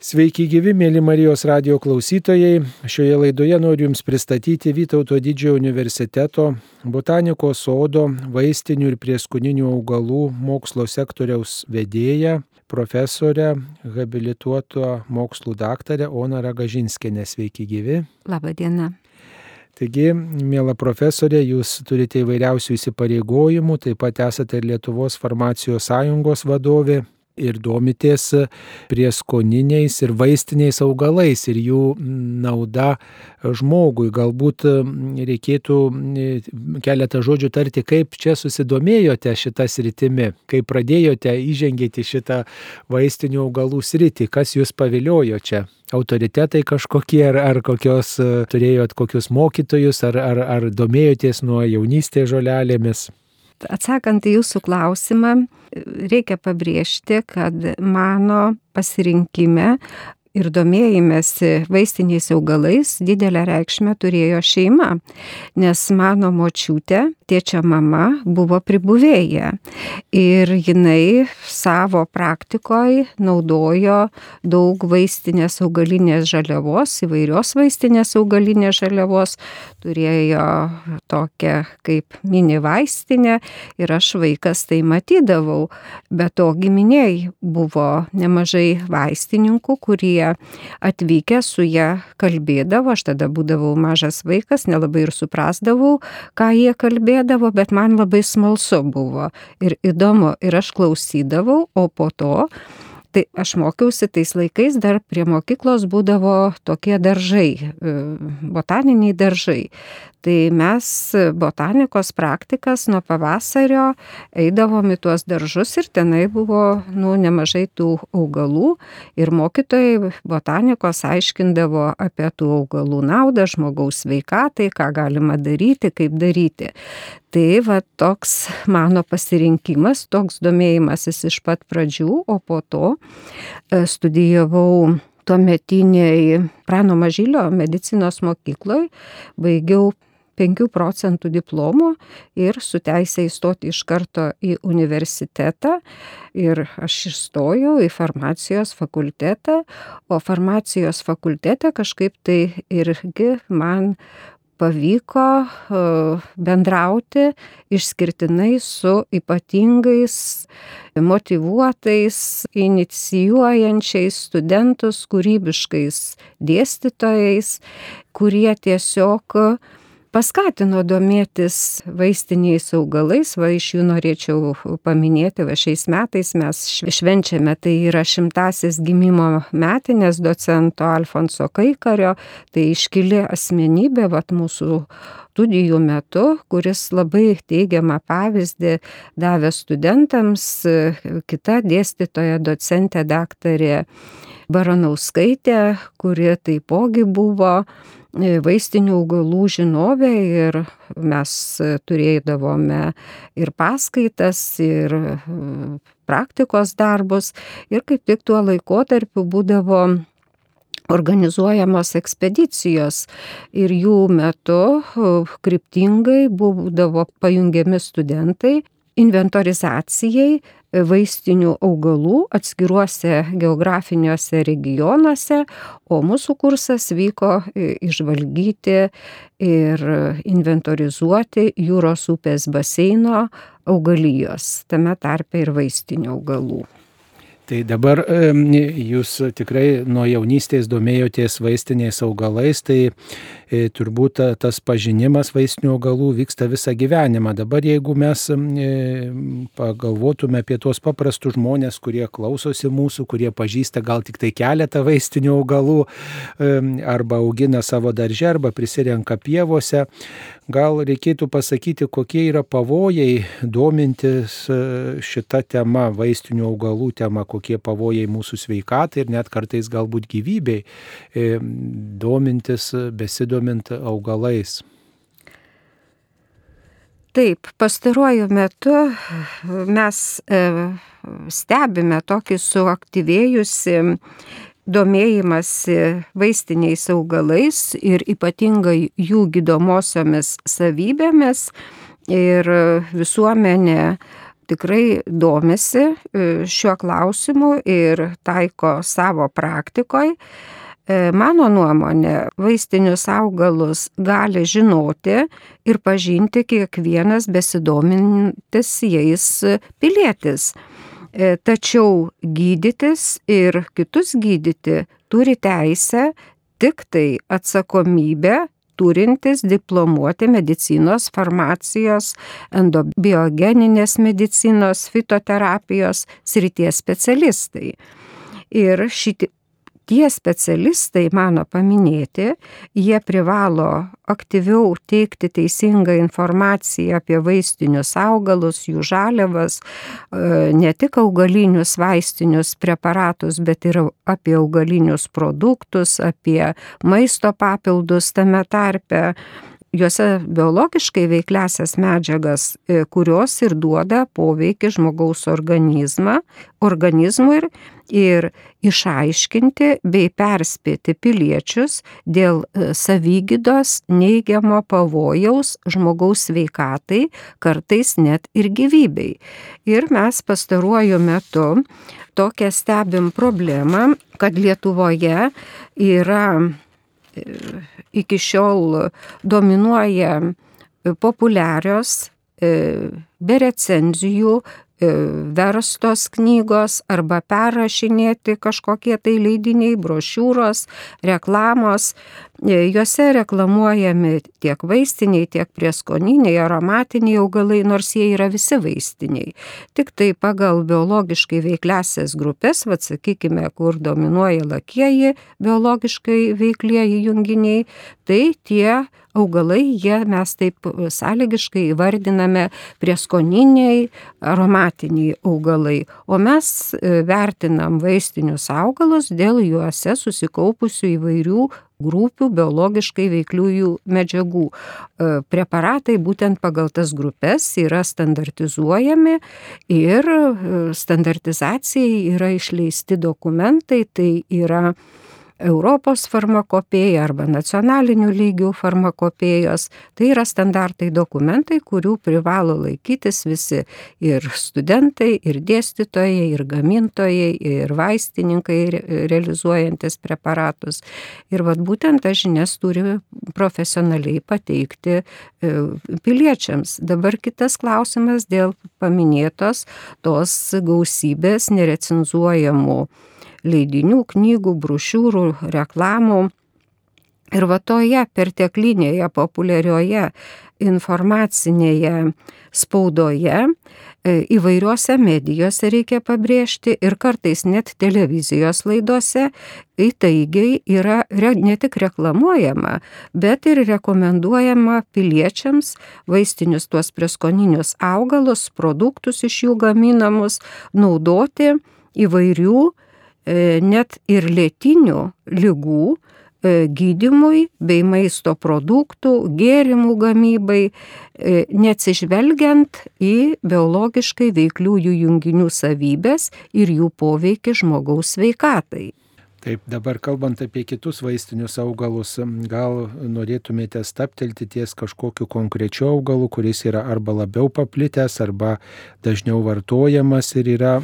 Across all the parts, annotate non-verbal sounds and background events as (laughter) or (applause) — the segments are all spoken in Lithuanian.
Sveiki gyvi, mėly Marijos radio klausytojai. Šioje laidoje noriu Jums pristatyti Vytauto didžiojo universiteto botanikos sodo vaistinių ir prieskoninių augalų mokslo sektoriaus vedėją, profesorę, habilituoto mokslų daktarę Oną Ragažinskinę. Sveiki gyvi. Labadiena. Taigi, mėla profesorė, jūs turite įvairiausių įsipareigojimų, taip pat esate ir Lietuvos farmacijos sąjungos vadovė ir domitės prieskoniniais ir vaistiniais augalais ir jų nauda žmogui. Galbūt reikėtų keletą žodžių tarti, kaip čia susidomėjote šitą sritimi, kaip pradėjote įžengėti šitą vaistinių augalų sritį, kas jūs paviliojo čia autoritetai kažkokie, ar, ar kokios turėjot kokius mokytojus, ar, ar, ar domėjotės nuo jaunystės žolelėmis? Atsakant į jūsų klausimą, reikia pabrėžti, kad mano pasirinkime ir domėjimėsi vaistiniais augalais didelę reikšmę turėjo šeima, nes mano močiutė, tėčia mama buvo pribuvėja ir jinai savo praktikoje naudojo daug vaistinės augalinės žaliavos, įvairios vaistinės augalinės žaliavos, turėjo tokią kaip mini vaistinę ir aš vaikas tai matydavau, bet to giminiai buvo nemažai vaistininkų, kurie kurie atvykę su ją kalbėdavo, aš tada būdavau mažas vaikas, nelabai ir suprasdavau, ką jie kalbėdavo, bet man labai smalsu buvo ir įdomu. Ir aš klausydavau, o po to Tai aš mokiausi tais laikais, dar prie mokyklos būdavo tokie daržai, botaniniai daržai. Tai mes botanikos praktikas nuo pavasario eidavom į tuos daržus ir tenai buvo nu, nemažai tų augalų ir mokytojai botanikos aiškindavo apie tų augalų naudą žmogaus sveikatai, ką galima daryti, kaip daryti. Tai va toks mano pasirinkimas, toks domėjimasis iš pat pradžių, o po to e, studijavau tuometiniai Prano Mažylio medicinos mokykloje, baigiau 5 procentų diplomo ir su teisė įstoti iš karto į universitetą. Ir aš įstojau į farmacijos fakultetą, o farmacijos fakultete kažkaip tai irgi man pavyko e, bendrauti išskirtinai su ypatingais, motivuotais, inicijuojančiais studentus, kūrybiškais dėstytojais, kurie tiesiog paskatino domėtis vaistiniais augalais, va iš jų norėčiau paminėti, va šiais metais mes švenčiame, tai yra šimtasis gimimo metinės docento Alfonso Kaikario, tai iškili asmenybė, va mūsų studijų metu, kuris labai teigiamą pavyzdį davė studentams, kita dėstytoja docentė daktarė Baranauskaitė, kuri taipogi buvo vaistinių augalų žinovė ir mes turėdavome ir paskaitas, ir e, praktikos darbus. Ir kaip tik tuo laikotarpiu būdavo organizuojamos ekspedicijos. Ir jų metu e, kryptingai būdavo pajungiami studentai inventorizacijai vaistinių augalų atskiruose geografiniuose regionuose, o mūsų kursas vyko išvalgyti ir inventorizuoti jūros upės baseino augalijos, tame tarpe ir vaistinių augalų. Tai dabar jūs tikrai nuo jaunystės domėjotės vaistiniais augalais, tai e, turbūt tas pažinimas vaistinių augalų vyksta visą gyvenimą. Dabar jeigu mes e, pagalvotume apie tuos paprastus žmonės, kurie klausosi mūsų, kurie pažįsta gal tik tai keletą vaistinių augalų arba augina savo daržę arba prisirenka pievose, gal reikėtų pasakyti, kokie yra pavojai domintis e, šitą temą, vaistinių augalų temą, kokie pavojai mūsų sveikatai ir net kartais galbūt gyvybei, e, domintis, besidomint augalais. Taip, pastaruoju metu mes e, stebime tokį suaktyvėjusi domėjimasi vaistiniais augalais ir ypatingai jų gydomosiomis savybėmis ir visuomenė tikrai domisi šiuo klausimu ir taiko savo praktikoje. Mano nuomonė, vaistinius augalus gali žinoti ir pažinti kiekvienas besidomintis jais pilietis. Tačiau gydytis ir kitus gydyti turi teisę tik tai atsakomybę turintys diplomuoti medicinos, farmacijos, endobiogeninės medicinos, fitoterapijos srities specialistai. Ir šitie tie specialistai, mano paminėti, jie privalo aktyviau teikti teisingą informaciją apie vaistinius augalus, jų žaliavas, e, ne tik augalinius vaistinius preparatus, bet ir apie augalinius produktus, apie maisto papildus tame tarpe juose biologiškai veikliasias medžiagas, e, kurios ir duoda poveikį žmogaus organizmą, organizmui ir, ir išaiškinti bei perspėti piliečius dėl e, savygydos neigiamo pavojaus žmogaus sveikatai, kartais net ir gyvybei. Ir mes pastaruoju metu tokią stebim problemą, kad Lietuvoje yra iki šiol dominuoja populiarios, e, be recenzijų, verstos knygos arba perrašinėti kažkokie tai leidiniai, brošiūros, reklamos. E, juose reklamuojami tiek vaistiniai, tiek prieskoniniai, aromatiniai augalai, nors jie yra visi vaistiniai. Tik tai pagal biologiškai veikliasias grupės, vad sakykime, kur dominuoja lakieji biologiškai veiklieji junginiai, tai tie augalai, jie mes taip sąlygiškai įvardiname prieskoniniai, aromatiniai augalai, o mes e, vertinam vaistinius augalus dėl juose susikaupusių įvairių grupių biologiškai veikliųjų medžiagų. E, preparatai būtent pagal tas grupės yra standartizuojami ir e, standartizacijai yra išleisti dokumentai, tai yra Europos farmakopėja arba nacionalinių lygių farmakopėjos. Tai yra standartai dokumentai, kurių privalo laikytis visi ir studentai, ir dėstytojai, ir gamintojai, ir vaistininkai realizuojantis preparatus. Ir vad būtent tas žinias turi profesionaliai pateikti e, piliečiams. Dabar kitas klausimas dėl paminėtos tos gausybės nerecenzuojamų leidinių, knygų, brošiūrų, reklamų. Ir va toje perteklinėje populiarioje informacinėje spaudoje, e, įvairiuose medijose reikia pabrėžti ir kartais net televizijos laidose įtaigiai yra ne tik reklamuojama, bet ir rekomenduojama piliečiams vaistinius tuos preskoninius augalus, produktus iš jų gaminamus naudoti įvairių net ir lėtinių lygų e, gydimui bei maisto produktų, gėrimų gamybai, e, neatsižvelgiant į biologiškai veikliųjų junginių savybės ir jų poveikį žmogaus sveikatai. Taip, dabar kalbant apie kitus vaistinius augalus, gal norėtumėte staptelti ties kažkokiu konkrečiu augalu, kuris yra arba labiau paplitęs, arba dažniau vartojamas ir yra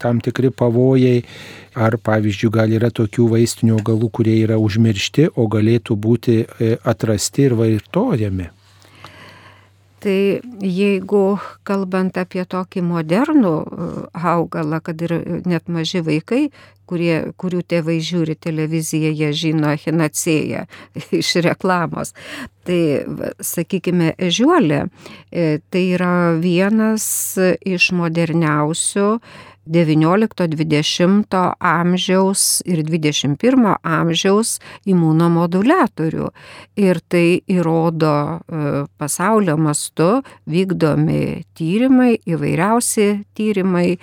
tam tikri pavojai, ar pavyzdžiui gal yra tokių vaistinių augalų, kurie yra užmiršti, o galėtų būti e, atrasti ir vartojami. Tai jeigu kalbant apie tokį modernų e, augalą, kad ir net maži vaikai kurie, kurių tėvai žiūri televiziją, jie žino Hinacėją (laughs) iš reklamos. Tai, sakykime, ežiuolė, e, tai yra vienas iš moderniausių XIX-XX amžiaus ir XXI amžiaus imunomoduliatorių. Ir tai įrodo e, pasaulio mastu vykdomi tyrimai, įvairiausi tyrimai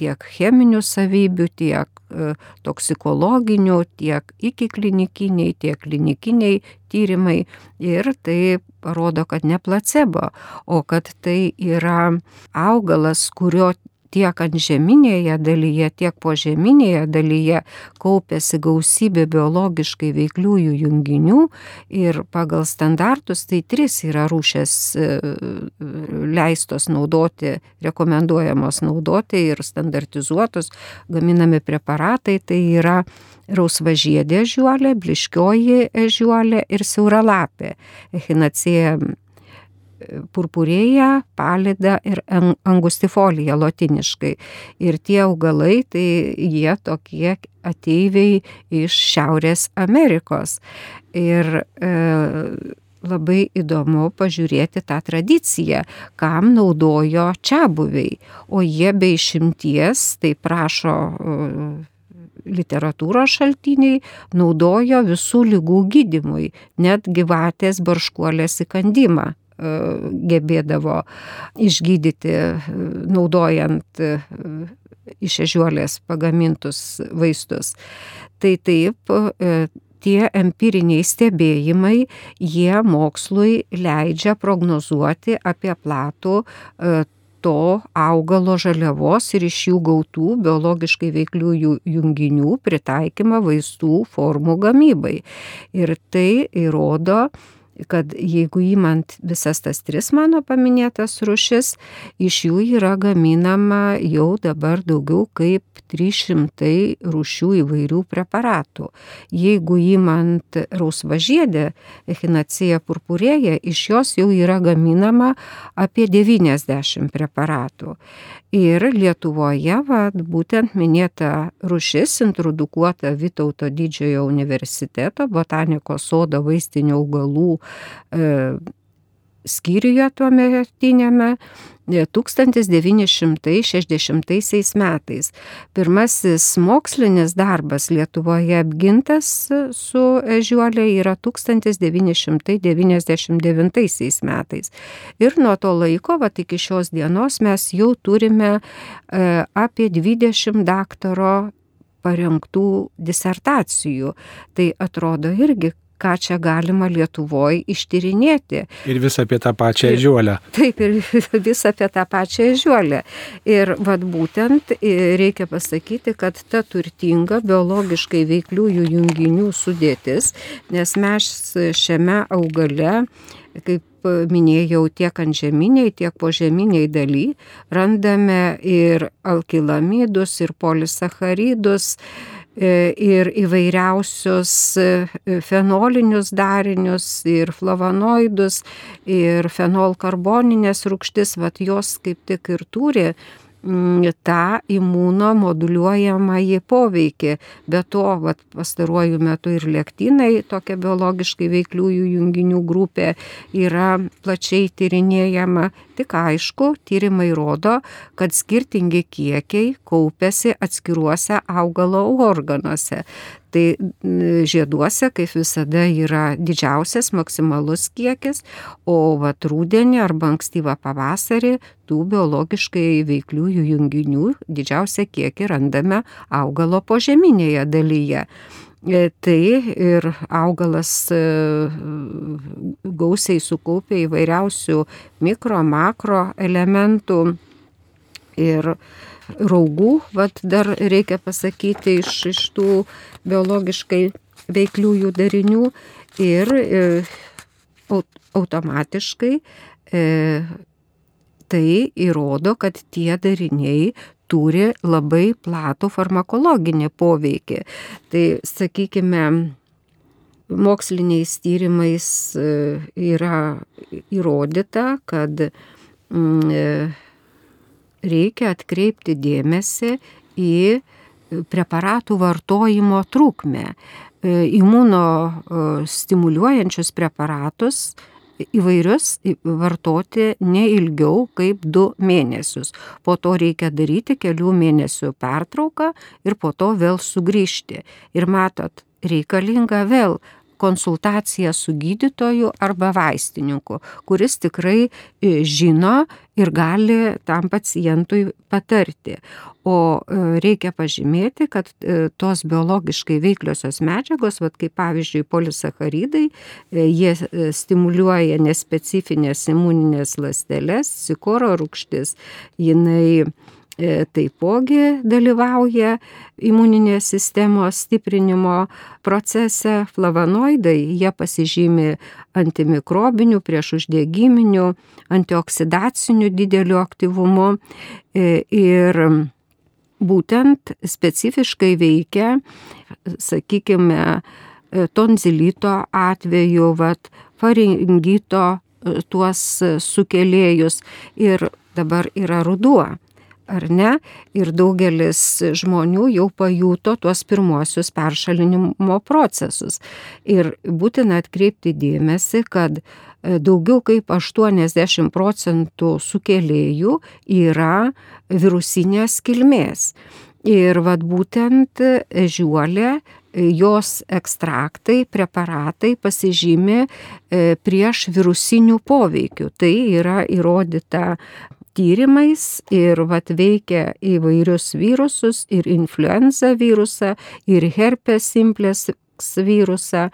tiek cheminių savybių, tiek e, toksikologinių, tiek iki klinikiniai, tiek klinikiniai tyrimai. Ir tai parodo, kad ne placebo, o kad tai yra augalas, kurio tiek ant žeminėje dalyje, tiek po žeminėje dalyje kaupėsi gausybė biologiškai veikliųjų junginių ir pagal standartus tai tris yra rūšės e, leistos naudoti, rekomenduojamos naudoti ir standartizuotos gaminami preparatai, tai yra rausvažiedė ežiuolė, bliškioji ežiuolė ir siauralapė echinacėja purpurėja, palida ir angustifolija lotiniškai. Ir tie augalai, tai jie tokie ateiviai iš Šiaurės Amerikos. Ir e, labai įdomu pažiūrėti tą tradiciją, kam naudojo čia buviai. O jie be išimties, tai prašo literatūros šaltiniai, naudojo visų lygų gydimui, net gyvatės barškuolės įkandimą gebėdavo išgydyti, e, naudojant e, iš ežiuolės pagamintus vaistus. Tai taip, tie empiriniai stebėjimai, jie mokslui leidžia prognozuoti apie platų to augalo žaliavos ir iš jų gautų biologiškai veikliųjų junginių pritaikymą vaistų formų gamybai. Ir tai įrodo, kad jeigu įmant visas tas tris mano paminėtas rušis, iš jų yra gaminama jau dabar daugiau kaip 300 rūšių įvairių preparatų. Jeigu įmant rausvažėdę, echinacija purpurėja, iš jos jau yra gaminama apie 90 preparatų. Ir Lietuvoje, vat, būtent minėta rušis, introdukuota Vytauto didžiojo universiteto botanikos sodo vaistinių augalų skyriuje tuo metinėme 1960 metais. Pirmasis mokslinis darbas Lietuvoje apgintas su ežiuolė yra 1999 metais. Ir nuo to laiko, va iki šios dienos, mes jau turime e, apie 20 daktaro parengtų disertacijų. Tai atrodo irgi ką čia galima Lietuvoje ištyrinėti. Ir vis apie tą pačią ežiuolę. Taip, ir (laughs) vis apie tą pačią ežiuolę. Ir vad būtent reikia pasakyti, kad ta turtinga biologiškai veikliųjų junginių sudėtis, nes mes šiame augale, kaip minėjau, tiek ant žeminiai, tiek po žeminiai daly randame ir alkilamidus, ir polisacharidus, E, ir įvairiausius e, fenolinius darinius, ir flavonoidus, ir fenolkarboninės rūgštis, vad jos kaip tik ir turi tą imunomoduliuojamąjį poveikį. Be to, vat, pastaruoju metu ir lektinai, tokia biologiškai veikliųjų junginių grupė, yra plačiai tyrinėjama. Tik aišku, tyrimai rodo, kad skirtingi kiekiai kaupiasi atskiruose augalo organuose. Tai žieduose, kaip visada, yra didžiausias maksimalus kiekis, o vat rūdienį arba ankstyvą pavasarį tų biologiškai veikliųjų junginių didžiausią kiekį randame augalo požeminėje dalyje. E, tai ir augalas e, gausiai sukaupia įvairiausių mikro, makro elementų ir raugų, vad dar reikia pasakyti, iš, iš tų biologiškai veikliųjų darinių ir e, automatiškai e, tai įrodo, kad tie dariniai turi labai platų farmakologinį poveikį. Tai sakykime, moksliniais tyrimais e, yra įrodyta, kad mm, e, reikia atkreipti dėmesį į preparatų vartojimo trukmę. E, imuno e, stimuliuojančius preparatus įvairius vartoti ne ilgiau kaip du mėnesius. Po to reikia daryti kelių mėnesių pertrauką ir po to vėl sugrįžti. Ir matot, reikalinga vėl konsultacija su gydytoju arba vaistininku, kuris tikrai e, žino ir gali tam pacientui patarti. O e, reikia pažymėti, kad e, tos biologiškai veikliosios medžiagos, vat, kaip pavyzdžiui polisacharidai, jie stimuliuoja nespecifinės imuninės ląsteles, sikoro rūkštis, jinai taipogi dalyvauja imuninės sistemos stiprinimo procese. Flavonoidai jie pasižymi antimikrobiniu, priešuždegiminiu, antioksidaciniu dideliu aktyvumu e, ir būtent specifiškai veikia, sakykime, tonzilito atveju, vat, faringito tuos sukėlėjus ir dabar yra ruduo ar ne? Ir daugelis žmonių jau pajuto tuos pirmuosius peršalinimo procesus. Ir būtina atkreipti dėmesį, kad e, daugiau kaip 80 procentų sukėlėjų yra virusinės kilmės. Ir vad būtent žiuolė, jos ekstraktai, preparatai pasižymi e, prieš virusinių poveikių. Tai yra įrodyta tyrimais ir vat veikia įvairius virusus, ir influenza virusą, ir herpes simplex virusą.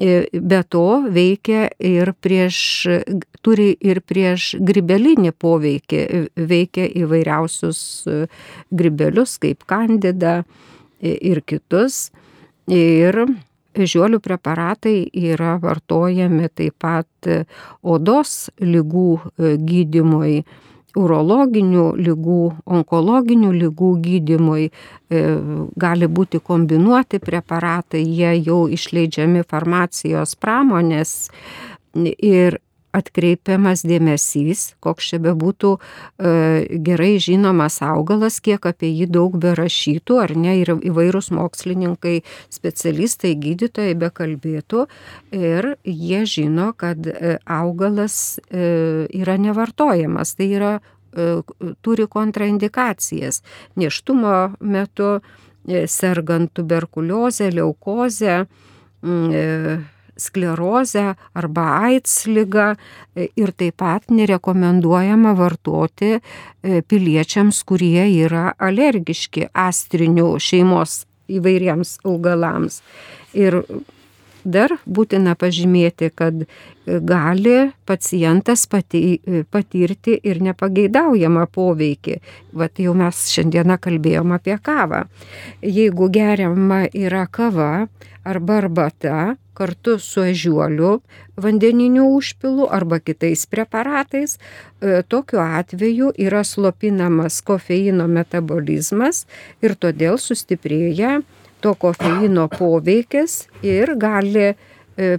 E, be to veikia ir prieš, turi ir prieš gribelinį poveikį, veikia įvairiausius e, gribelius kaip kandida e, ir kitus. Ir Žiolių preparatai yra vartojami taip pat odos lygų gydimui, urologinių lygų, onkologinių lygų gydimui e, gali būti kombinuoti preparatai, jie jau išleidžiami farmacijos pramonės. Ir atkreipiamas dėmesys, koks čia bebūtų e, gerai žinomas augalas, kiek apie jį daug berašytų, ar ne, ir įvairūs mokslininkai, specialistai, gydytojai bekalbėtų, ir jie žino, kad e, augalas e, yra nevartojamas, tai yra, turi kontraindikacijas. Neštumo metu, sergant tuberkuliozę, leukozę, sklerozę arba AIDS lygą e, ir taip pat nerekomenduojama vartoti e, piliečiams, kurie yra alergiški astrinių šeimos įvairiems augalams. Ir Dar būtina pažymėti, kad gali pacientas patirti ir nepageidaujamą poveikį. Vat jau mes šiandieną kalbėjom apie kavą. Jeigu geriama yra kava arba arbata kartu su ežiuoliu vandeniniu užpilu arba kitais preparatais, e, tokiu atveju yra slopinamas kofeino metabolizmas ir todėl sustiprėja to kofeino poveikis ir gali e,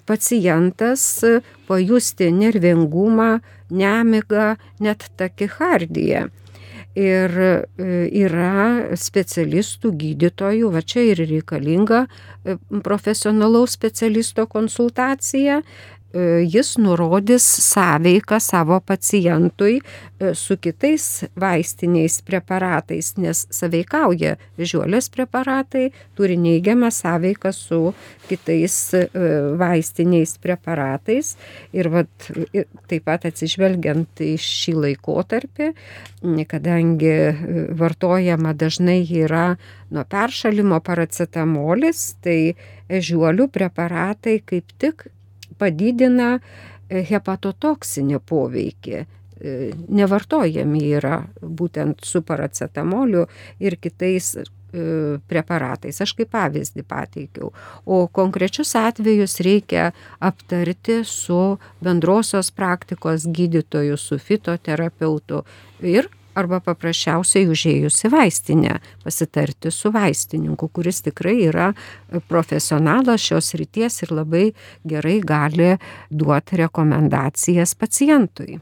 pacientas pajusti nervingumą, nemigą, net takikardiją. Ir e, yra specialistų, gydytojų, va čia ir reikalinga e, profesionalaus specialisto konsultacija, jis nurodys sąveiką savo pacientui e, su kitais vaistiniais preparatais, nes saveikauja žiolės preparatai, turi neigiamą sąveiką su kitais e, vaistiniais preparatais. Ir vat, taip pat atsižvelgiant į šį laikotarpį, kadangi vartojama dažnai yra nuo peršalimo paracetamolis, tai žiuolių preparatai kaip tik padidina e, hepatotoksinį poveikį. E, nevartojami yra būtent su paracetamoliu ir kitais e, preparatais. Aš kaip pavyzdį pateikiau. O konkrečius atvejus reikia aptarti su bendrosios praktikos gydytoju, su fitoterapeutu ir arba paprasčiausiai užėjus į vaistinę pasitarti su vaistininku, kuris tikrai yra profesionalas šios ryties ir labai gerai gali duoti rekomendacijas pacientui.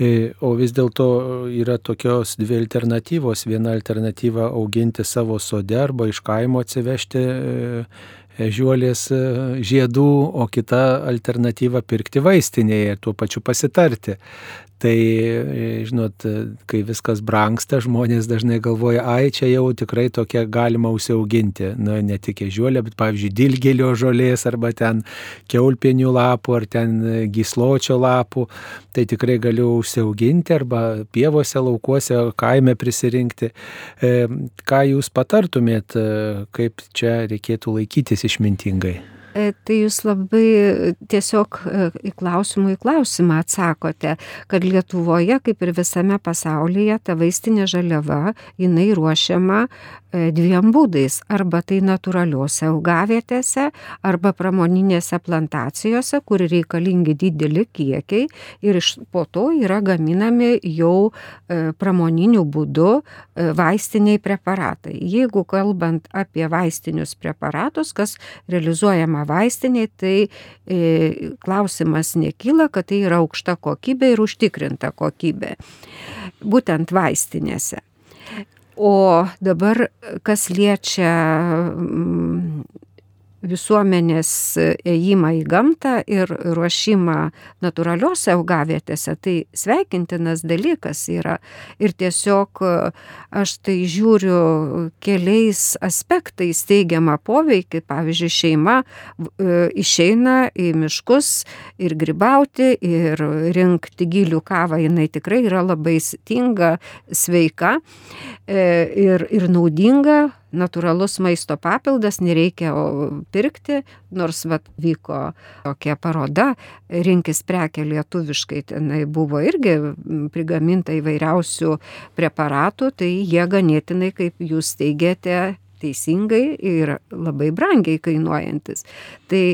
E, o vis dėlto yra tokios dvi alternatyvos. Viena alternatyva auginti savo sode arba iš kaimo atsivežti e, žiuolės e, žiedų, o kita alternatyva pirkti vaistinėje ir tuo pačiu pasitarti. Tai, e, žinot, kai viskas brangsta, žmonės dažnai galvoja, ai, čia jau tikrai tokia galima užsiauginti. Nu, ne tik ežiuolė, bet, pavyzdžiui, dilgelio žolės arba ten keulpienių lapų ar ten gysločio lapų. Tai tikrai galiu užsiauginti arba pievose, laukuose, kaime prisirinkti. E, ką jūs patartumėt, e, kaip čia reikėtų laikytis išmintingai? E, tai jūs labai tiesiog e, į klausimų į klausimą atsakote, kad Lietuvoje, kaip ir visame pasaulyje, ta vaistinė žaliava, jinai ruošiama e, dviem būdais. Arba tai natūraliuose augavietėse, arba pramoninėse plantacijose, kur reikalingi dideli kiekiai ir po to yra gaminami jau pramoniniu būdu vaistiniai preparatai. Jeigu kalbant apie vaistinius preparatus, kas realizuojama gaminama vaistiniai, tai e, klausimas nekyla, kad tai yra aukšta kokybė ir užtikrinta kokybė. Būtent vaistinėse. O dabar, kas liečia visuomenės ėjimą į gamtą ir ruošimą natūraliuose augavietėse, tai sveikintinas dalykas yra. Ir tiesiog aš tai žiūriu keliais aspektais teigiamą poveikį. Pavyzdžiui, šeima e, išeina į miškus ir gribauti, ir rinkti gilių kavą, jinai tikrai yra labai stinga, sveika e, ir, ir naudinga natūralus maisto papildas, nereikia pirkti, nors vat, vyko tokia paroda, rinkis prekia lietuviškai, tenai buvo irgi prigaminta įvairiausių preparatų, tai jie ganėtinai, kaip jūs teigiate, teisingai ir labai brangiai kainuojantis. Tai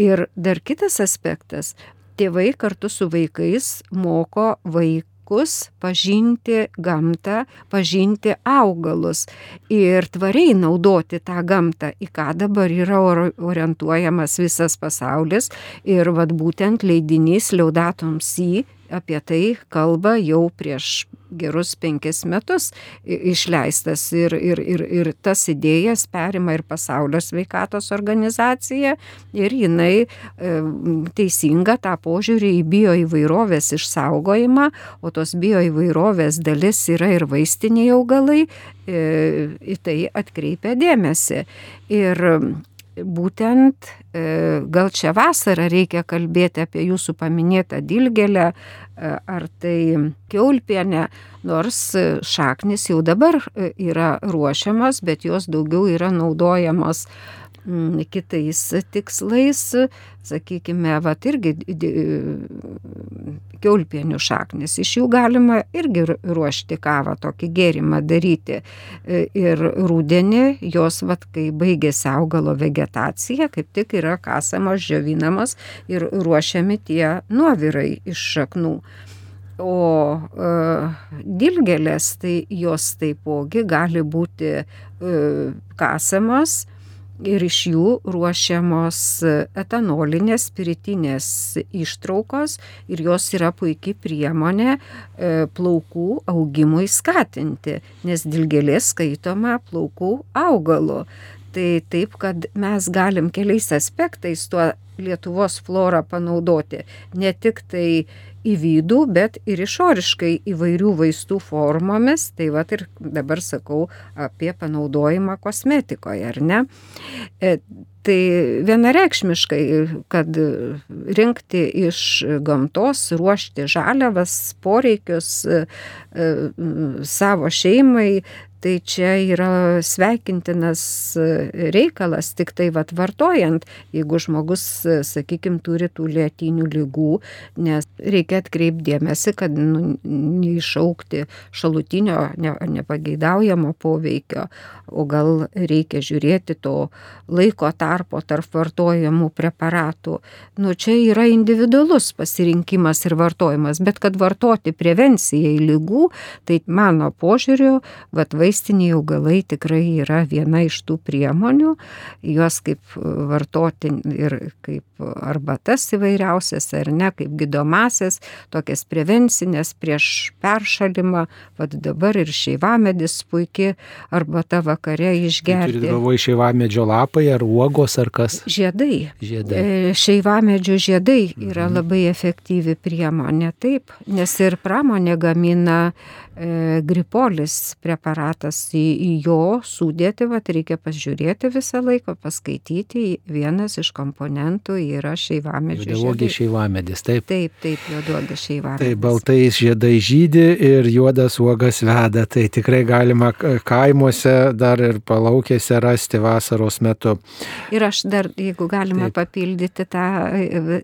ir dar kitas aspektas, tėvai kartu su vaikais moko vaikų vaikus pažinti gamtą, pažinti augalus ir tvariai naudoti tą gamtą, į ką dabar yra orientuojamas visas pasaulis. Ir vad būtent leidinys Liaudatum Si apie tai kalba jau prieš gerus penkis metus išleistas ir, ir, ir, ir tas idėjas perima ir pasaulio sveikatos organizacija ir jinai e, teisinga tą požiūrį į bioįvairovės išsaugojimą, o tos bioįvairovės dalis yra ir vaistiniai augalai, e, į tai atkreipia dėmesį. Ir būtent gal čia vasarą reikia kalbėti apie jūsų paminėtą dilgelę e, ar tai keulpienę, nors šaknis jau dabar e, yra ruošiamas, bet jos daugiau yra naudojamos kitais tikslais, sakykime, va irgi kiaulpienių šaknis. Iš jų galima irgi ruošti kavą, tokį gėrimą daryti. E, ir rūdienį jos, va, kai baigėsi augalo vegetacija, kaip tik yra kasamos, džiovinamas ir ruošiami tie nuovirai iš šaknų. O e, dilgelės, tai jos taipogi gali būti e, kasamos ir iš jų ruošiamos etanolinės spiritinės ištraukos ir jos yra puikiai priemonė e, plaukų augimui skatinti, nes dilgelė skaitoma plaukų augalu. Tai taip, kad mes galim keliais aspektais tuo Lietuvos florą panaudoti. Ne tik tai į vidų, bet ir išoriškai įvairių vaistų formomis. Tai va ir dabar sakau apie panaudojimą kosmetikoje, ar ne? E, tai vienareikšmiškai, kad rinkti iš gamtos, ruošti žaliavas, poreikius e, savo šeimai, tai čia yra sveikintinas reikalas, tik tai vat vartojant, jeigu žmogus, sakykime, turi tų lėtinių lygų, nes reikia atkreipdėmėsi, kad nu, neišaukti šalutinio ne, nepageidaujamo poveikio, o gal reikia žiūrėti to laiko tarpo tarp vartojamų preparatų. Nu, čia yra individualus pasirinkimas ir vartojimas, bet kad vartoti prevencijai lygų, tai mano požiūriu, vat vaistų vaistiniai augalai tikrai yra viena iš tų priemonių, juos kaip vartoti ir kaip arbatas įvairiausias ar ne, kaip gydomasias, tokias prevencinės prieš peršalimą, vad dabar ir šeivamedis puikiai arbata vakare išgerti. Turite galvoje šeivamedžio lapai ar uogos ar kas? Žiedai. Žiedai. E, šeivamedžio žiedai yra mhm. labai efektyvi priemonė, taip, nes ir pramonė gamina gripolis preparatą orientuotas į, į jo sudėti, va, reikia pažiūrėti visą laiką, paskaityti. Vienas iš komponentų yra šeivamedžio. Juodavogė šeivamedis, taip. Taip, taip, juodavogė šeivamedis. Tai baltais žiedai žydi ir juodas uogas veda. Tai tikrai galima kaimuose dar ir palaukėse rasti vasaros metu. Ir aš dar, jeigu galima taip. papildyti tą,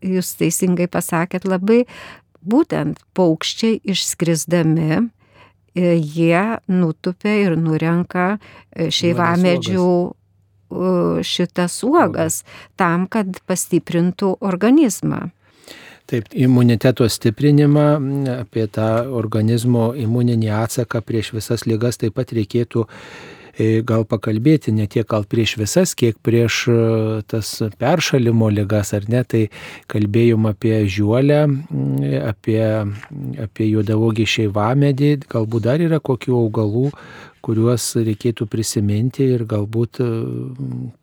jūs teisingai pasakėt, labai būtent paukščiai išskrisdami, e, jie nutupia ir nurenka e, šeivamedžių šitas uogas tam, kad pastiprintų organizmą. Taip, imuniteto stiprinimą, apie tą organizmo imuninį atsaką prieš visas lygas taip pat reikėtų E, gal pakalbėti ne tiek gal prieš visas, kiek prieš e, tas peršalimo lygas, ar ne, tai kalbėjom apie žiuolę, apie, apie juodavogį šeivamedį, galbūt dar yra kokių augalų, kuriuos reikėtų prisiminti ir galbūt e,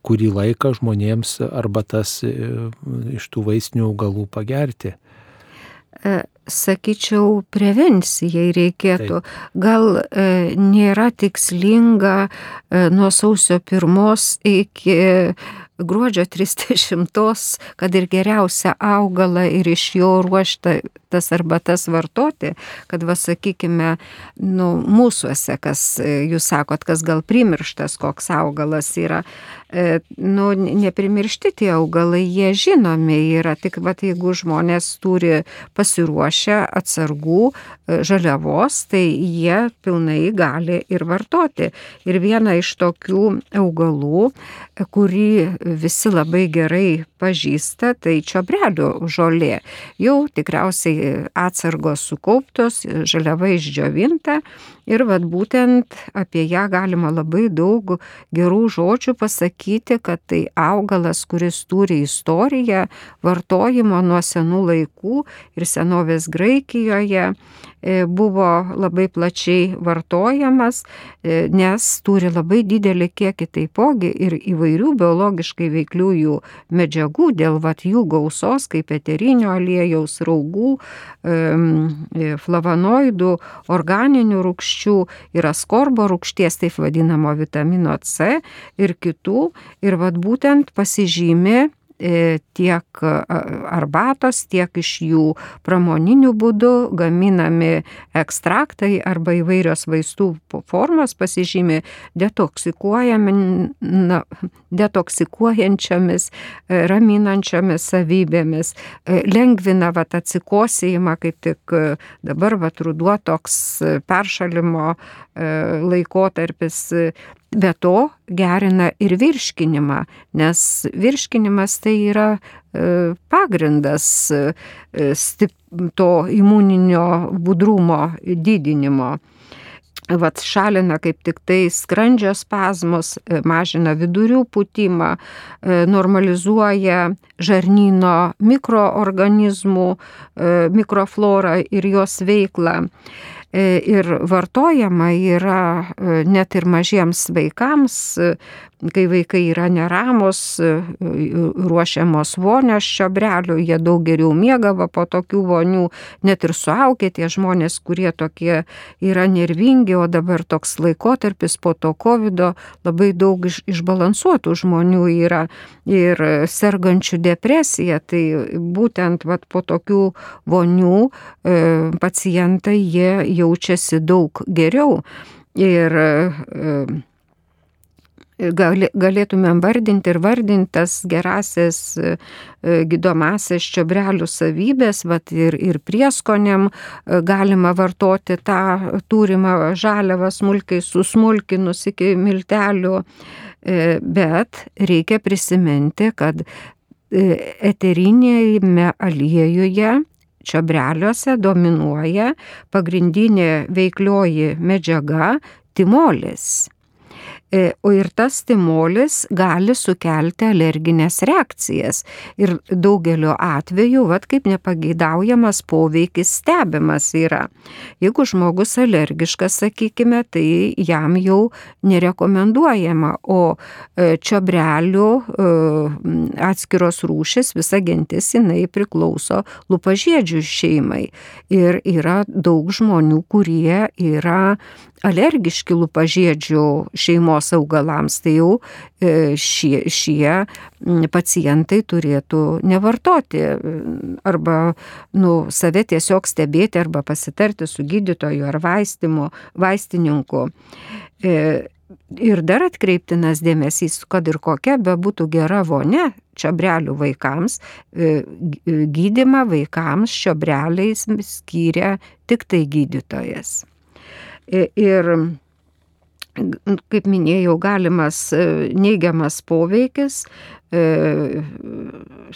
kurį laiką žmonėms arba tas iš tų vaistinių augalų pagerti sakyčiau, prevencijai reikėtų. Taip. Gal e, nėra tikslinga e, nuo sausio pirmos iki gruodžio 30, kad ir geriausią augalą ir iš jo ruoštą tas arbatas vartoti, kad, va, sakykime, nu, mūsųse, kas, jūs sakot, kas gal primirštas, koks augalas yra, e, nu, neprimiršti tie augalai, jie žinomi yra, tik, va, jeigu žmonės turi pasiruošę atsargų e, žaliavos, tai jie pilnai gali ir vartoti. Ir viena iš tokių augalų, kurį visi labai gerai pažįsta, tai čiobrelių žolė. Jau tikriausiai atsargos sukauptos, žaliava išdžiovinta ir vad būtent apie ją galima labai daug gerų žodžių pasakyti, kad tai augalas, kuris turi istoriją vartojimo nuo senų laikų ir senovės Graikijoje E, buvo labai plačiai vartojamas, e, nes turi labai didelį kiekį taipogi ir įvairių biologiškai veikliųjų medžiagų dėl vat jų gausos, kaip eterinio aliejaus, raugų, e, flavonoidų, organinių rūkščių ir askorbo rūkšties, taip vadinamo vitamino C ir kitų. Ir vat būtent pasižymė tiek arbatos, tiek iš jų pramoniniu būdu gaminami ekstraktai arba įvairios vaistų formos pasižymi na, detoksikuojančiamis, e, raminančiomis savybėmis, e, lengvina vat, atsikosėjimą, kaip tik dabar vat, ruduo toks peršalimo laikotarpis Be to gerina ir virškinimą, nes virškinimas tai yra e, pagrindas e, to imuninio budrumo didinimo. Vat šalina kaip tik tai skrandžio spazmus, e, mažina vidurių putimą, normalizuoja žarnyno mikroorganizmų, mikroflorą ir jos veiklą. E, ir vartojama yra e, net ir mažiems vaikams, kai vaikai yra neramos, ruošiamos vonios čiobrelių, jie daug geriau miegava po tokių vonių, net ir suaugę tie žmonės, kurie tokie yra nervingi, o dabar toks laikotarpis po to COVID labai daug iš, išbalansuotų žmonių yra ir sergančių depresija, tai būtent vat, po tokių vonių e, pacientai jie jaučiasi daug geriau. Ir e, galėtumėm vardinti ir vardintas gerasias e, gydomasias čiobrelių savybės, vat ir, ir prieskonėm e, galima vartoti tą turimą žaliavą smulkiai susmulkinus iki miltelių, bet reikia prisiminti, kad eterinėje aliejuje čiobreliuose dominuoja pagrindinė veiklioji medžiaga timolis. E, o ir tas timolis gali sukelti alerginės reakcijas. Ir daugeliu atveju, vad kaip nepageidaujamas poveikis stebimas yra. Jeigu žmogus alergiškas, sakykime, tai jam jau nerekomenduojama, o e, čiobrelių e, atskiros rūšis, visa gentis, jinai priklauso lupažiedžių šeimai. Ir yra daug žmonių, kurie yra alergiški lupažiedžių šeimos augalams, tai jau e, šie, šie pacientai turėtų nevartoti arba nu, save tiesiog stebėti arba pasitarti su gydytoju ar vaistimu, vaistininku. E, ir dar atkreiptinas dėmesys, kad ir kokia bebūtų gera vonia čiobrelių vaikams, e, gydimą vaikams čiobreliais skyrė tik tai gydytojas. Ir, kaip minėjau, galimas e, neigiamas poveikis, e,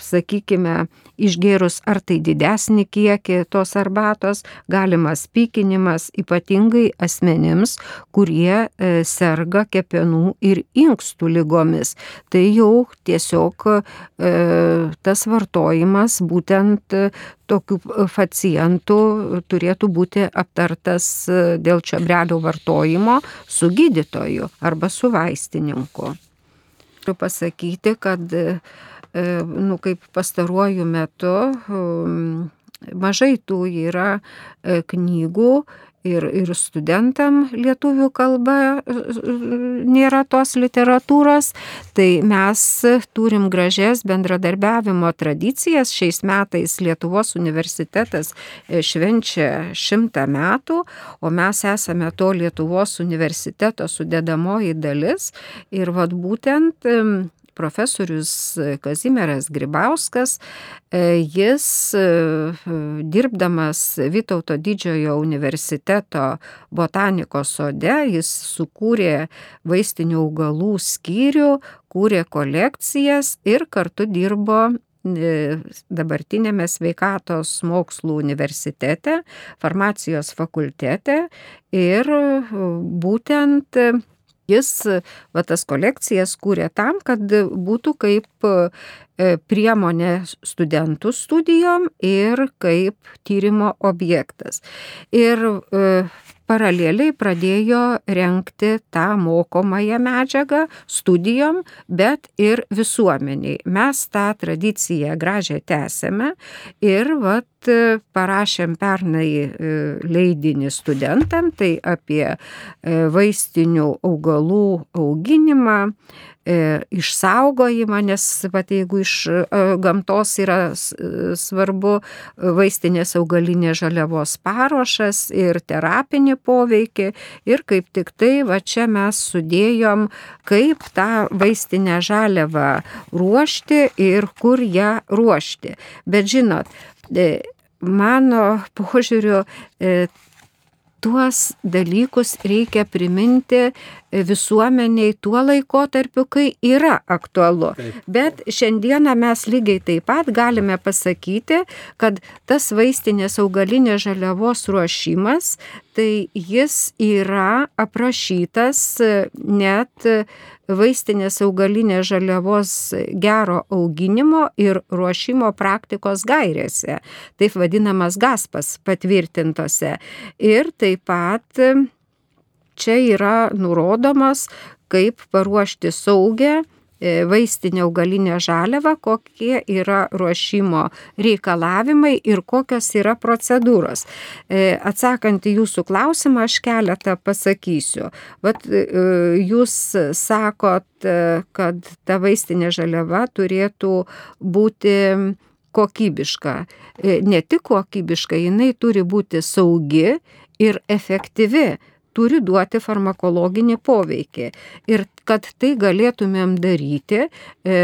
sakykime, išgėrus ar tai didesnį kiekį tos arbatos, galimas pykinimas ypatingai asmenims, kurie e, serga kepenų ir inkstų lygomis. Tai jau tiesiog tas vartojimas būtent tokių e, pacientų turėtų būti aptartas e, dėl čiobrelių vartojimo su gydytoju arba su vaistininku. Turiu pasakyti, kad e, nu, kaip pastaruoju metu mažai tų yra knygų ir, ir studentam lietuvių kalba nėra tos literatūros, tai mes turim gražias bendradarbiavimo tradicijas. Šiais metais Lietuvos universitetas e, švenčia šimtą metų, o mes esame to Lietuvos universiteto sudėdamoji dalis. Ir vad būtent profesorius Kazimieras Gribauskas, e, jis e, dirbdamas Vytauto didžiojo universiteto botanikos sode, jis sukūrė vaistinių augalų skyrių, kūrė kolekcijas ir kartu dirbo e, dabartinėme sveikatos mokslų universitete, farmacijos fakultete ir būtent Jis va, tas kolekcijas kūrė tam, kad būtų kaip e, priemonė studentų studijom ir kaip tyrimo objektas. Ir e, paraleliai pradėjo renkti tą mokomąją medžiagą studijom, bet ir visuomeniai. Mes tą tradiciją gražią tęsėme ir vat, parašėm pernai e, leidinį studentam, tai apie e, vaistinių augalų auginimą, išsaugojimą, nes pat jeigu iš e, gamtos yra svarbu vaistinės augalinės žaliavos paruošas ir terapinį poveikį ir kaip tik tai va čia mes sudėjom, kaip tą vaistinę žaliavą ruošti ir kur ją ruošti. Bet žinot, e, mano požiūriu tuos dalykus reikia priminti visuomeniai tuo laikotarpiu, kai yra aktualu. Taip. Bet šiandieną mes lygiai taip pat galime pasakyti, kad tas vaistinės augalinės žaliavos ruošimas, tai jis yra aprašytas net vaistinės augalinės žaliavos gero auginimo ir ruošimo praktikos gairėse, taip vadinamas gaspas patvirtintose. Ir taip pat čia yra nurodomas, kaip paruošti saugę E, vaistinė augalinė žaliava, kokie yra ruošimo reikalavimai ir kokios yra procedūros. E, atsakant į jūsų klausimą, aš keletą pasakysiu. Vat e, jūs sakot, kad ta vaistinė žaliava turėtų būti kokybiška. Ne tik kokybiška, jinai turi būti saugi ir efektyvi turi duoti farmakologinį poveikį. Ir kad tai galėtumėm daryti, e,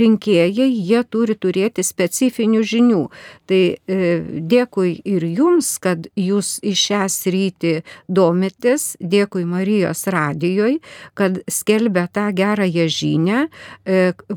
rinkėjai, jie turi turėti specifinių žinių. Tai dėkui ir jums, kad jūs į šią sritį domitės, dėkui Marijos radijoje, kad skelbia tą gerąją žinę,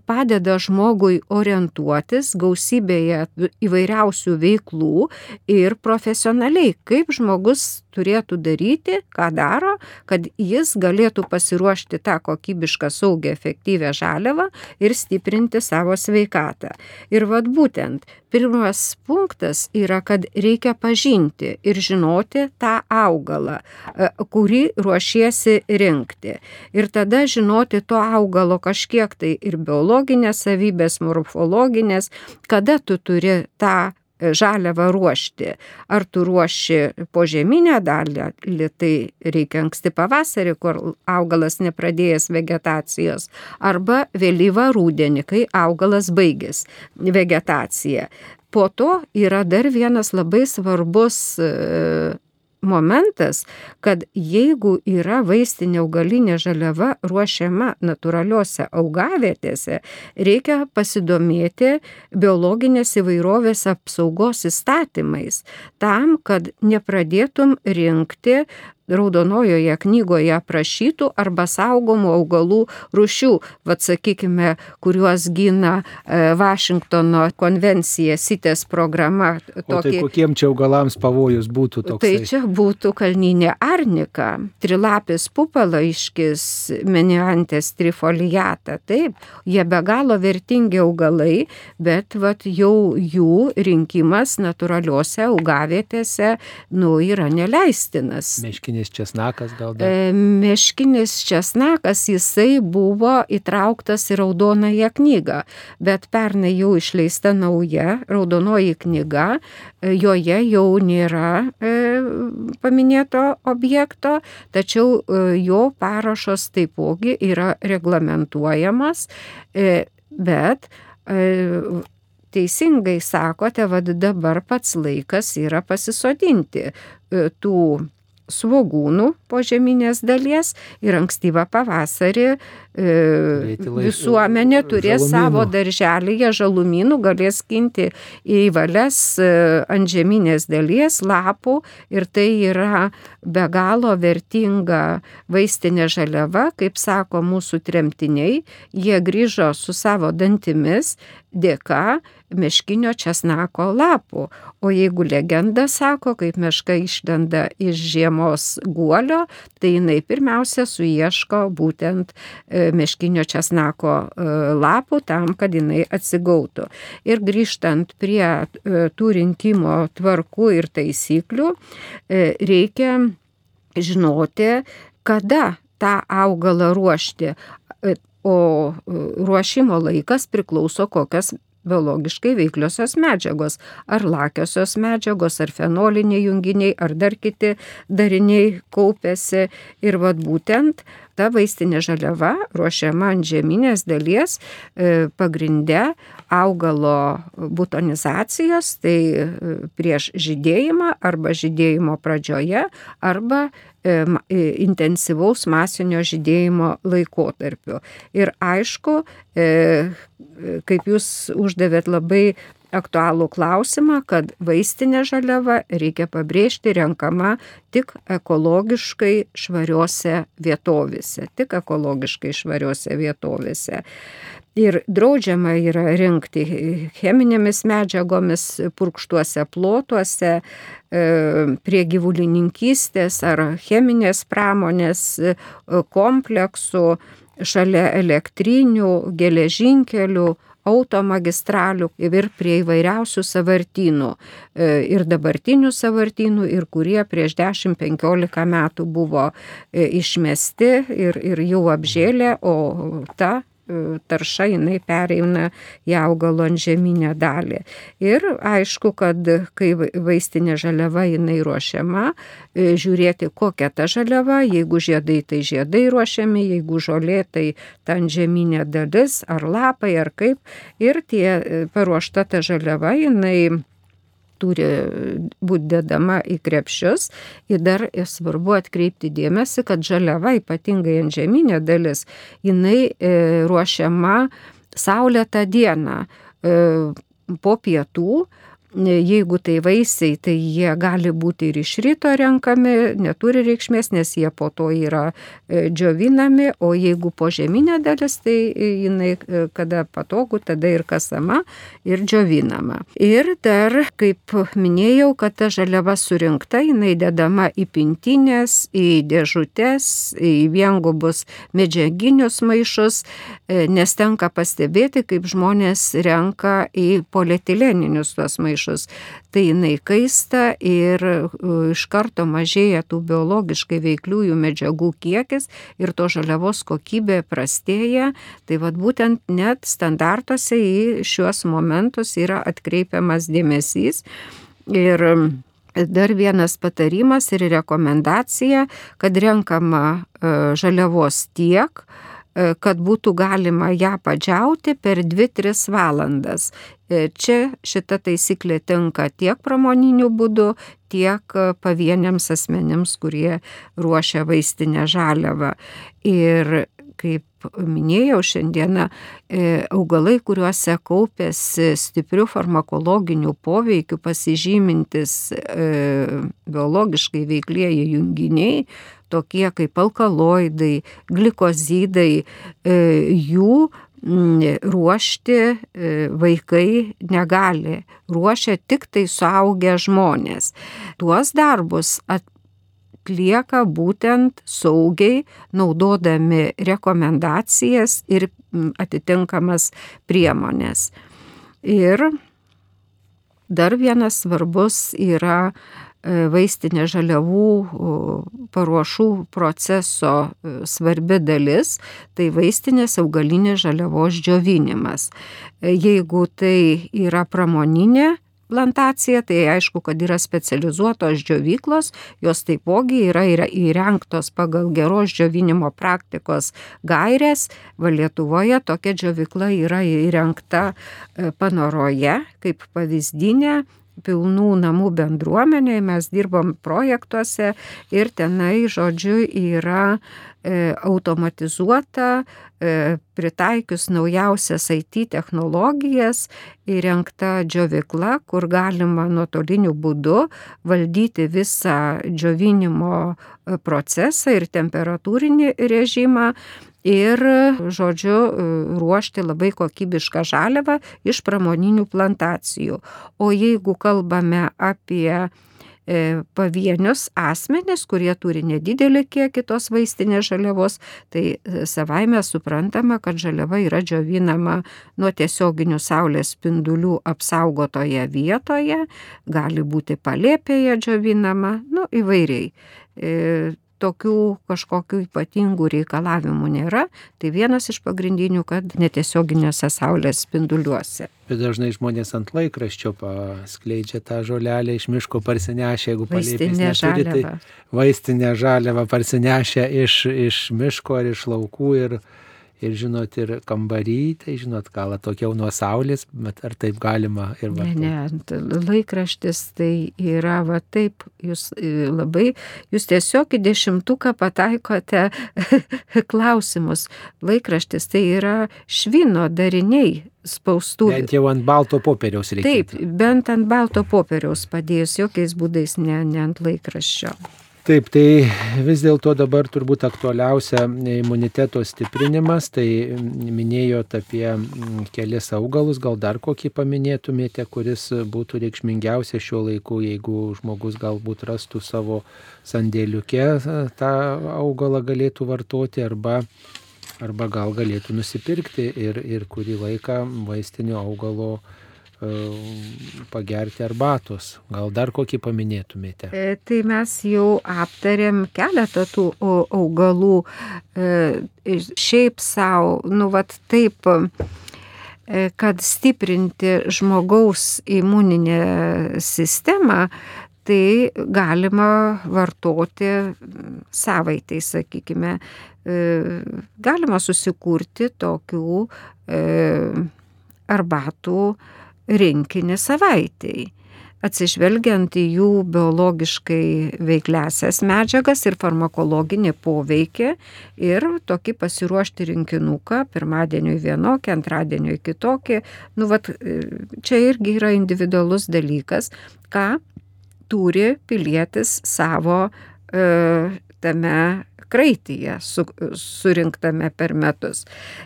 padeda žmogui orientuotis gausybėje įvairiausių veiklų ir profesionaliai, kaip žmogus turėtų daryti, ką daro, kad jis galėtų pasiruošti tą kokybišką, saugią, efektyvę žaliavą ir stiprinti savo sveikatą. Ir vad būtent, pirmas punktas yra, kad reikia pažinti ir žinoti tą augalą, e, kurį ruošiesi rinkti. Ir tada žinoti to augalo kažkiek tai ir biologinės savybės, morfologinės, kada tu turi tą žaliavą ruošti. Ar tu ruoši požeminę dalį, tai reikia anksti pavasarį, kur augalas nepradėjęs vegetacijos, arba vėlyvą rūdienį, kai augalas baigės vegetaciją. Po to yra dar vienas labai svarbus momentas, kad jeigu yra vaistinė augalinė žaliava ruošiama natūraliuose augavietėse, reikia pasidomėti biologinės įvairovės apsaugos įstatymais tam, kad nepradėtum rinkti raudonojoje knygoje aprašytų arba saugomų augalų rušių, vad sakykime, kuriuos gina e, Vašingtono konvencija, sitės programa. Tokį... O tai kokiem čia augalams pavojus būtų toks? Tai čia būtų kalninė arnika, trilapis pupalaiškis, meniantės trifoliata, taip, jie be galo vertingi augalai, bet vat, jau jų rinkimas natūraliuose augavietėse, nu, yra neleistinas. Meškinė meškinis česnakas gal dar? E, meškinis česnakas, jisai buvo įtrauktas į raudonąją knygą, bet pernai jau išleista nauja raudonoji knyga, e, joje jau nėra e, paminėto objekto, tačiau jo parašas taipogi yra reglamentuojamas, bet teisingai sakote, vad dabar pats laikas yra pasisodinti tų svogūnų požeminės dalies ir ankstyvą pavasarį e, visuomenė turės žalumynų. savo darželėje žalumynų, galės skinti į valias e, ant žeminės dalies lapų ir tai yra be galo vertinga vaistinė žaliava, kaip sako mūsų tremtiniai, jie grįžo su savo dantimis dėka meškinio česnako lapų. O jeigu legenda sako, kaip meška išlenda iš žiemos guolio, tai jinai pirmiausia suieško būtent e, meškinio česnako e, lapų tam, kad jinai atsigautų. Ir grįžtant prie e, tų rinkimo tvarkų ir taisyklių, reikia žinoti, kada tą augalą ruošti. O ruošimo laikas priklauso, kokias biologiškai veikliosios medžiagos, ar lakiosios medžiagos, ar fenoliniai junginiai, ar dar kiti dariniai kaupėsi. Ir vad būtent ta vaistinė žaliava ruošiama ant žeminės dalies e, pagrinde augalo butonizacijos, tai e, prieš žydėjimą arba žydėjimo pradžioje, arba e, intensyvaus masinio žydėjimo laikotarpiu. Ir aišku, kaip jūs uždavėt labai aktualų klausimą, kad vaistinė žaliava, reikia pabrėžti, renkama tik ekologiškai švariuose vietovėse, tik ekologiškai švariuose vietovėse. Ir draudžiama yra rinkti cheminėmis medžiagomis purkštuose plotuose, e, prie gyvulininkystės ar cheminės pramonės e, kompleksų, šalia elektrinių, geležinkelių, automagistralių ir prie įvairiausių savartynų. E, ir dabartinių savartynų, ir kurie prieš 10-15 metų buvo e, išmesti ir, ir jau apžėlė, o ta tarša jinai pereina į augalo antžeminę dalį. Ir aišku, kad kai vaistinė žaliava jinai ruošiama, e, žiūrėti kokia ta žaliava, jeigu žiedai, tai žiedai ruošiami, jeigu žolė, tai ta antžeminė dalis, ar lapai, ar kaip. Ir tie e, paruošta ta žaliava jinai turi būti dedama į krepšius. Ir dar svarbu atkreipti dėmesį, kad žaliava, ypatingai ant žeminė dalis, jinai e, ruošiama saulėtą dieną po pietų Jeigu tai vaisiai, tai jie gali būti ir iš ryto renkami, neturi reikšmės, nes jie po to yra e, džiovinami, o jeigu po žeminė dalis, tai jinai e, kada patogu, tada ir kasama, ir džiovinama. Ir dar, kaip minėjau, kad ta žaliava surinkta, jinai dedama į pintinės, į dėžutės, į viengubus medžiaginius maišus, e, nes tenka pastebėti, kaip žmonės renka į polietileninius tuos maišus maišus, tai jinai kaista ir iš karto mažėja tų biologiškai veikliųjų medžiagų kiekis ir to žaliavos kokybė prastėja. Tai vad būtent net standartuose į šiuos momentus yra atkreipiamas dėmesys. Ir dar vienas patarimas ir rekomendacija, kad renkama e, žaliavos tiek, E, kad būtų galima ją padžiauti per 2-3 valandas. E, čia šita taisyklė tinka tiek pramoniniu būdu, tiek pavieniams asmenims, kurie ruošia vaistinę žaliavą. Ir kaip minėjau šiandieną, e, augalai, kuriuose kaupėsi stiprių farmakologinių poveikių pasižymintis biologiškai veiklieji junginiai, tokie kaip alkaloidai, glikozidai, e, jų ruošti e, vaikai negali, ruošia tik tai suaugę žmonės. Tuos darbus atlieka būtent saugiai, naudodami rekomendacijas ir atitinkamas priemonės. Ir dar vienas svarbus yra E, vaistinė žaliavų paruošų proceso e, svarbi dalis - tai vaistinės augalinės žaliavos džiovinimas. E, jeigu tai yra pramoninė plantacija, tai aišku, kad yra specializuotos džiovyklos, jos taipogi yra, įrengtos pagal geros džiovinimo praktikos gairės. Va Lietuvoje tokia džiovykla yra įrengta panoroje kaip pavyzdinė pilnų namų bendruomeniai, mes dirbom projektuose ir tenai, žodžiu, yra e, automatizuota, e, pritaikius naujausias IT technologijas, įrengta džiovykla, kur galima nuotoliniu būdu valdyti visą džiovinimo e, procesą ir temperatūrinį režimą ir, žodžiu, ruošti labai kokybišką žaliavą iš pramoninių plantacijų. O jeigu kalbame apie e, pavienius asmenis, kurie turi nedidelį kiekį tos vaistinės žaliavos, tai e, savaime suprantama, kad žaliava yra džiovinama nuo tiesioginių saulės spindulių apsaugotoje vietoje, gali būti palėpėje džiovinama, nu įvairiai. Tokių kažkokių ypatingų reikalavimų nėra, tai vienas iš pagrindinių, kad netiesioginiuose saulės spinduliuose. Bet dažnai žmonės ant laikraščio paskleidžia tą žolelę iš miško parsinešę, jeigu palėpės neturi, tai vaistinę žaliavą parsinešę iš, iš miško ar iš laukų ir ir žinot, ir kambarį, tai žinot, gal atokiau nuo saulės, bet ar taip galima ir va. Ne, ne, laikraštis tai yra va taip, jūs e, labai, jūs tiesiog į dešimtuką pataikote (laughs) klausimus. Laikraštis tai yra švino dariniai spaustų. Bent jau ant balto popieriaus reikia. Taip, bent ant balto popieriaus padėjus, jokiais būdais ne, ne ant laikraščio. Taip, tai vis dėlto dabar turbūt aktualiausia imuniteto stiprinimas, tai minėjot apie mm, kelias augalus, gal dar kokį paminėtumėte, kuris būtų reikšmingiausia šiuo laiku, jeigu žmogus galbūt rastų savo sandėliuke tą augalą galėtų vartoti arba, arba gal galėtų nusipirkti ir, ir kurį laiką vaistinio augalo E, pagerti arbatos. Gal dar kokį paminėtumėte? E, tai mes jau aptarėm keletą tų augalų. E, šiaip savo, nu, vat taip kad stiprinti žmogaus imuninę sistemą, tai galima vartoti savaitai, sakykime. Galima susikurti tokių arbatų rinkinį savaitėjai. atsižvelgiant į jų biologiškai veikliasias medžiagas ir farmakologinį poveikį ir tokį pasiruošti rinkinuką, pirmadieniui vienokį, antradieniui kitokį. Nu, vat, čia irgi yra individualus dalykas, ką turi pilietis savo e, tame kraityje su, surinktame per metus.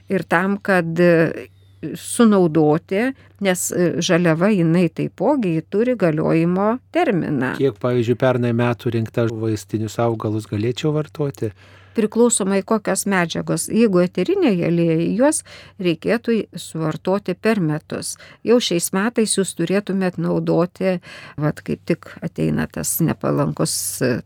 Ir tam, kad sunaudoti, nes žaliava jinai taipogi turi galiojimo terminą. Kiek, pavyzdžiui, pernai metų rinkta vaistinius augalus galėčiau vartoti? Priklausomai kokios medžiagos. Jeigu eteriniai aliejai, juos reikėtų suvartoti per metus. Jau šiais metais jūs turėtumėt naudoti, vad kaip tik ateina tas nepalankus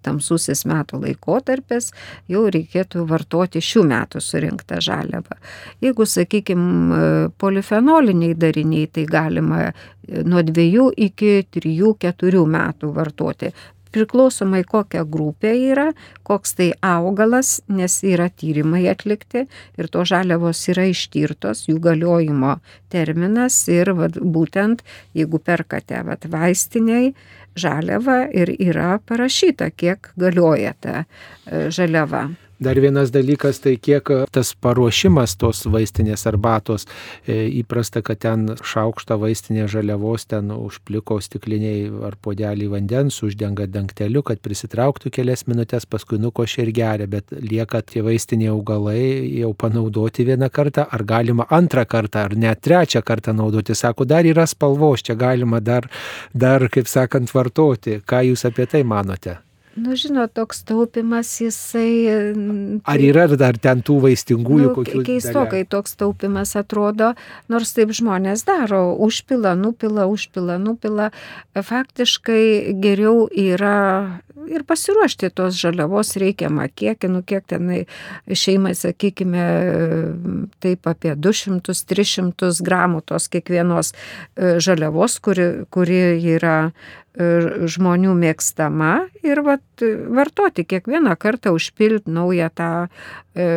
tamsusis metų laikotarpis, jau reikėtų vartoti šių metų surinktą žaliavą. Jeigu, sakykime, polifenoliniai dariniai, tai galima nuo dviejų iki trijų, keturių metų vartoti priklausomai kokia grupė yra, koks tai augalas, nes yra tyrimai atlikti ir to žaliavos yra ištirtos, jų galiojimo terminas ir vat, būtent jeigu perkate vat, vaistiniai žaliavą ir yra parašyta, kiek galioja ta e, žaliava. Dar vienas dalykas, tai kiek tas paruošimas tos vaistinės arbatos. E, įprasta, kad ten šaukštą vaistinės žaliavos ten užpliko stikliniai ar podelį vandens, uždenga dangteliu, kad prisitrauktų kelias minutės, paskui nukošė ir geria, bet lieka tie vaistiniai augalai jau panaudoti vieną kartą, ar galima antrą kartą, ar net trečią kartą naudoti. Sako, dar yra spalvos, čia galima dar, dar kaip sakant, vartoti. Ką jūs apie tai manote? Nu, žinot, toks taupimas jisai. Tai, Ar yra dar ten tų vaistingųjų nu, kokių? Keistokai toks taupimas atrodo, nors taip žmonės daro, užpila, nupila, užpila, nupila. Faktiškai geriau yra ir pasiruošti tos žaliavos reikiamą kiekį, nu kiek tenai šeimai, sakykime, taip apie 200-300 gramų tos kiekvienos e, žaliavos, kuri, kuri yra žmonių mėgstama ir vat, vartoti kiekvieną kartą užpilti naują tą e,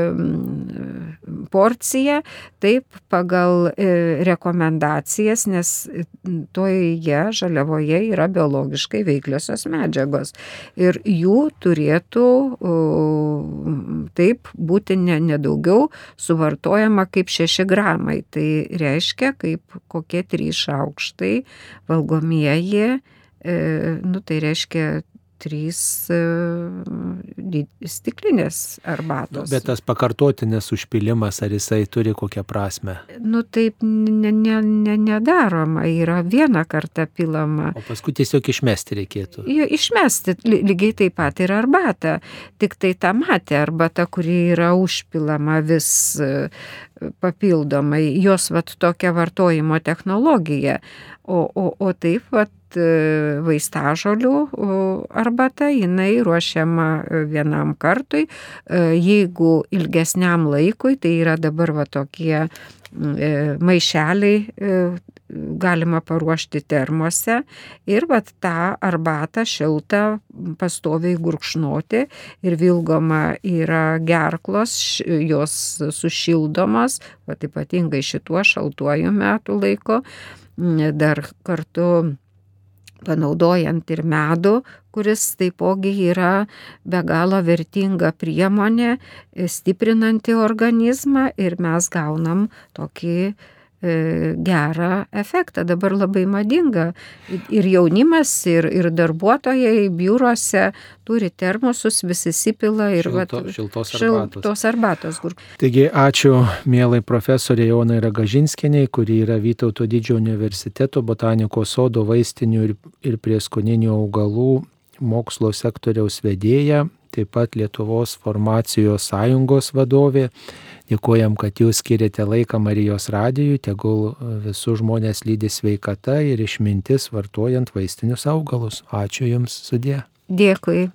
porciją, taip pagal e, rekomendacijas, nes toje žaliavoje yra biologiškai veikliosios medžiagos ir jų turėtų taip būti nedaugiau ne suvartojama kaip 6 gramai. Tai reiškia, kaip kokie 3 šaukštai valgomieji, e, nu, tai reiškia trys e, stiklinės arbatos. Bet tas pakartotinės užpilimas, ar jisai turi kokią prasme? Nu taip ne, ne, ne, nedaroma, yra vieną kartą pilama. O paskui tiesiog išmesti reikėtų. Jo, išmesti lygiai taip pat ir arbatą. Tik tai ta matė arbata, kuri yra užpilama vis e, papildomai, jos vat tokia vartojimo technologija. O, o, o taip vat E, vaistažolių arbata, jinai ruošiama e, vienam kartui, e, jeigu ilgesniam laikui, tai yra dabar va tokie maišeliai galima paruošti termose. Ir vat tą arbatą šiltą pastoviai gurkšnoti ir vilgoma yra gerklos, jos sušildomos, vat ypatingai šituo šaltuoju metų laiko, dar kartu panaudojant ir medų, kuris taipogi yra be galo vertinga priemonė, stiprinanti organizmą ir mes gaunam tokį gerą efektą. Dabar labai madinga. Ir jaunimas, ir, ir darbuotojai biuruose turi termosus, visi įsipila ir Šilto, vat, šiltos arbatos. Šiltos arbatos kur... Taigi ačiū mielai profesorė Jonai Ragažinskiniai, kuri yra Vytauto didžiojo universiteto botanikos sodo vaistinių ir, ir prieskoninių augalų mokslo sektoriaus vedėja, taip pat Lietuvos farmacijos sąjungos vadovė. Dėkojam, kad jūs skiriate laiką Marijos radijui, tegul visų žmonės lydi sveikata ir išmintis vartojant vaistinius augalus. Ačiū Jums sudė. Dėkui.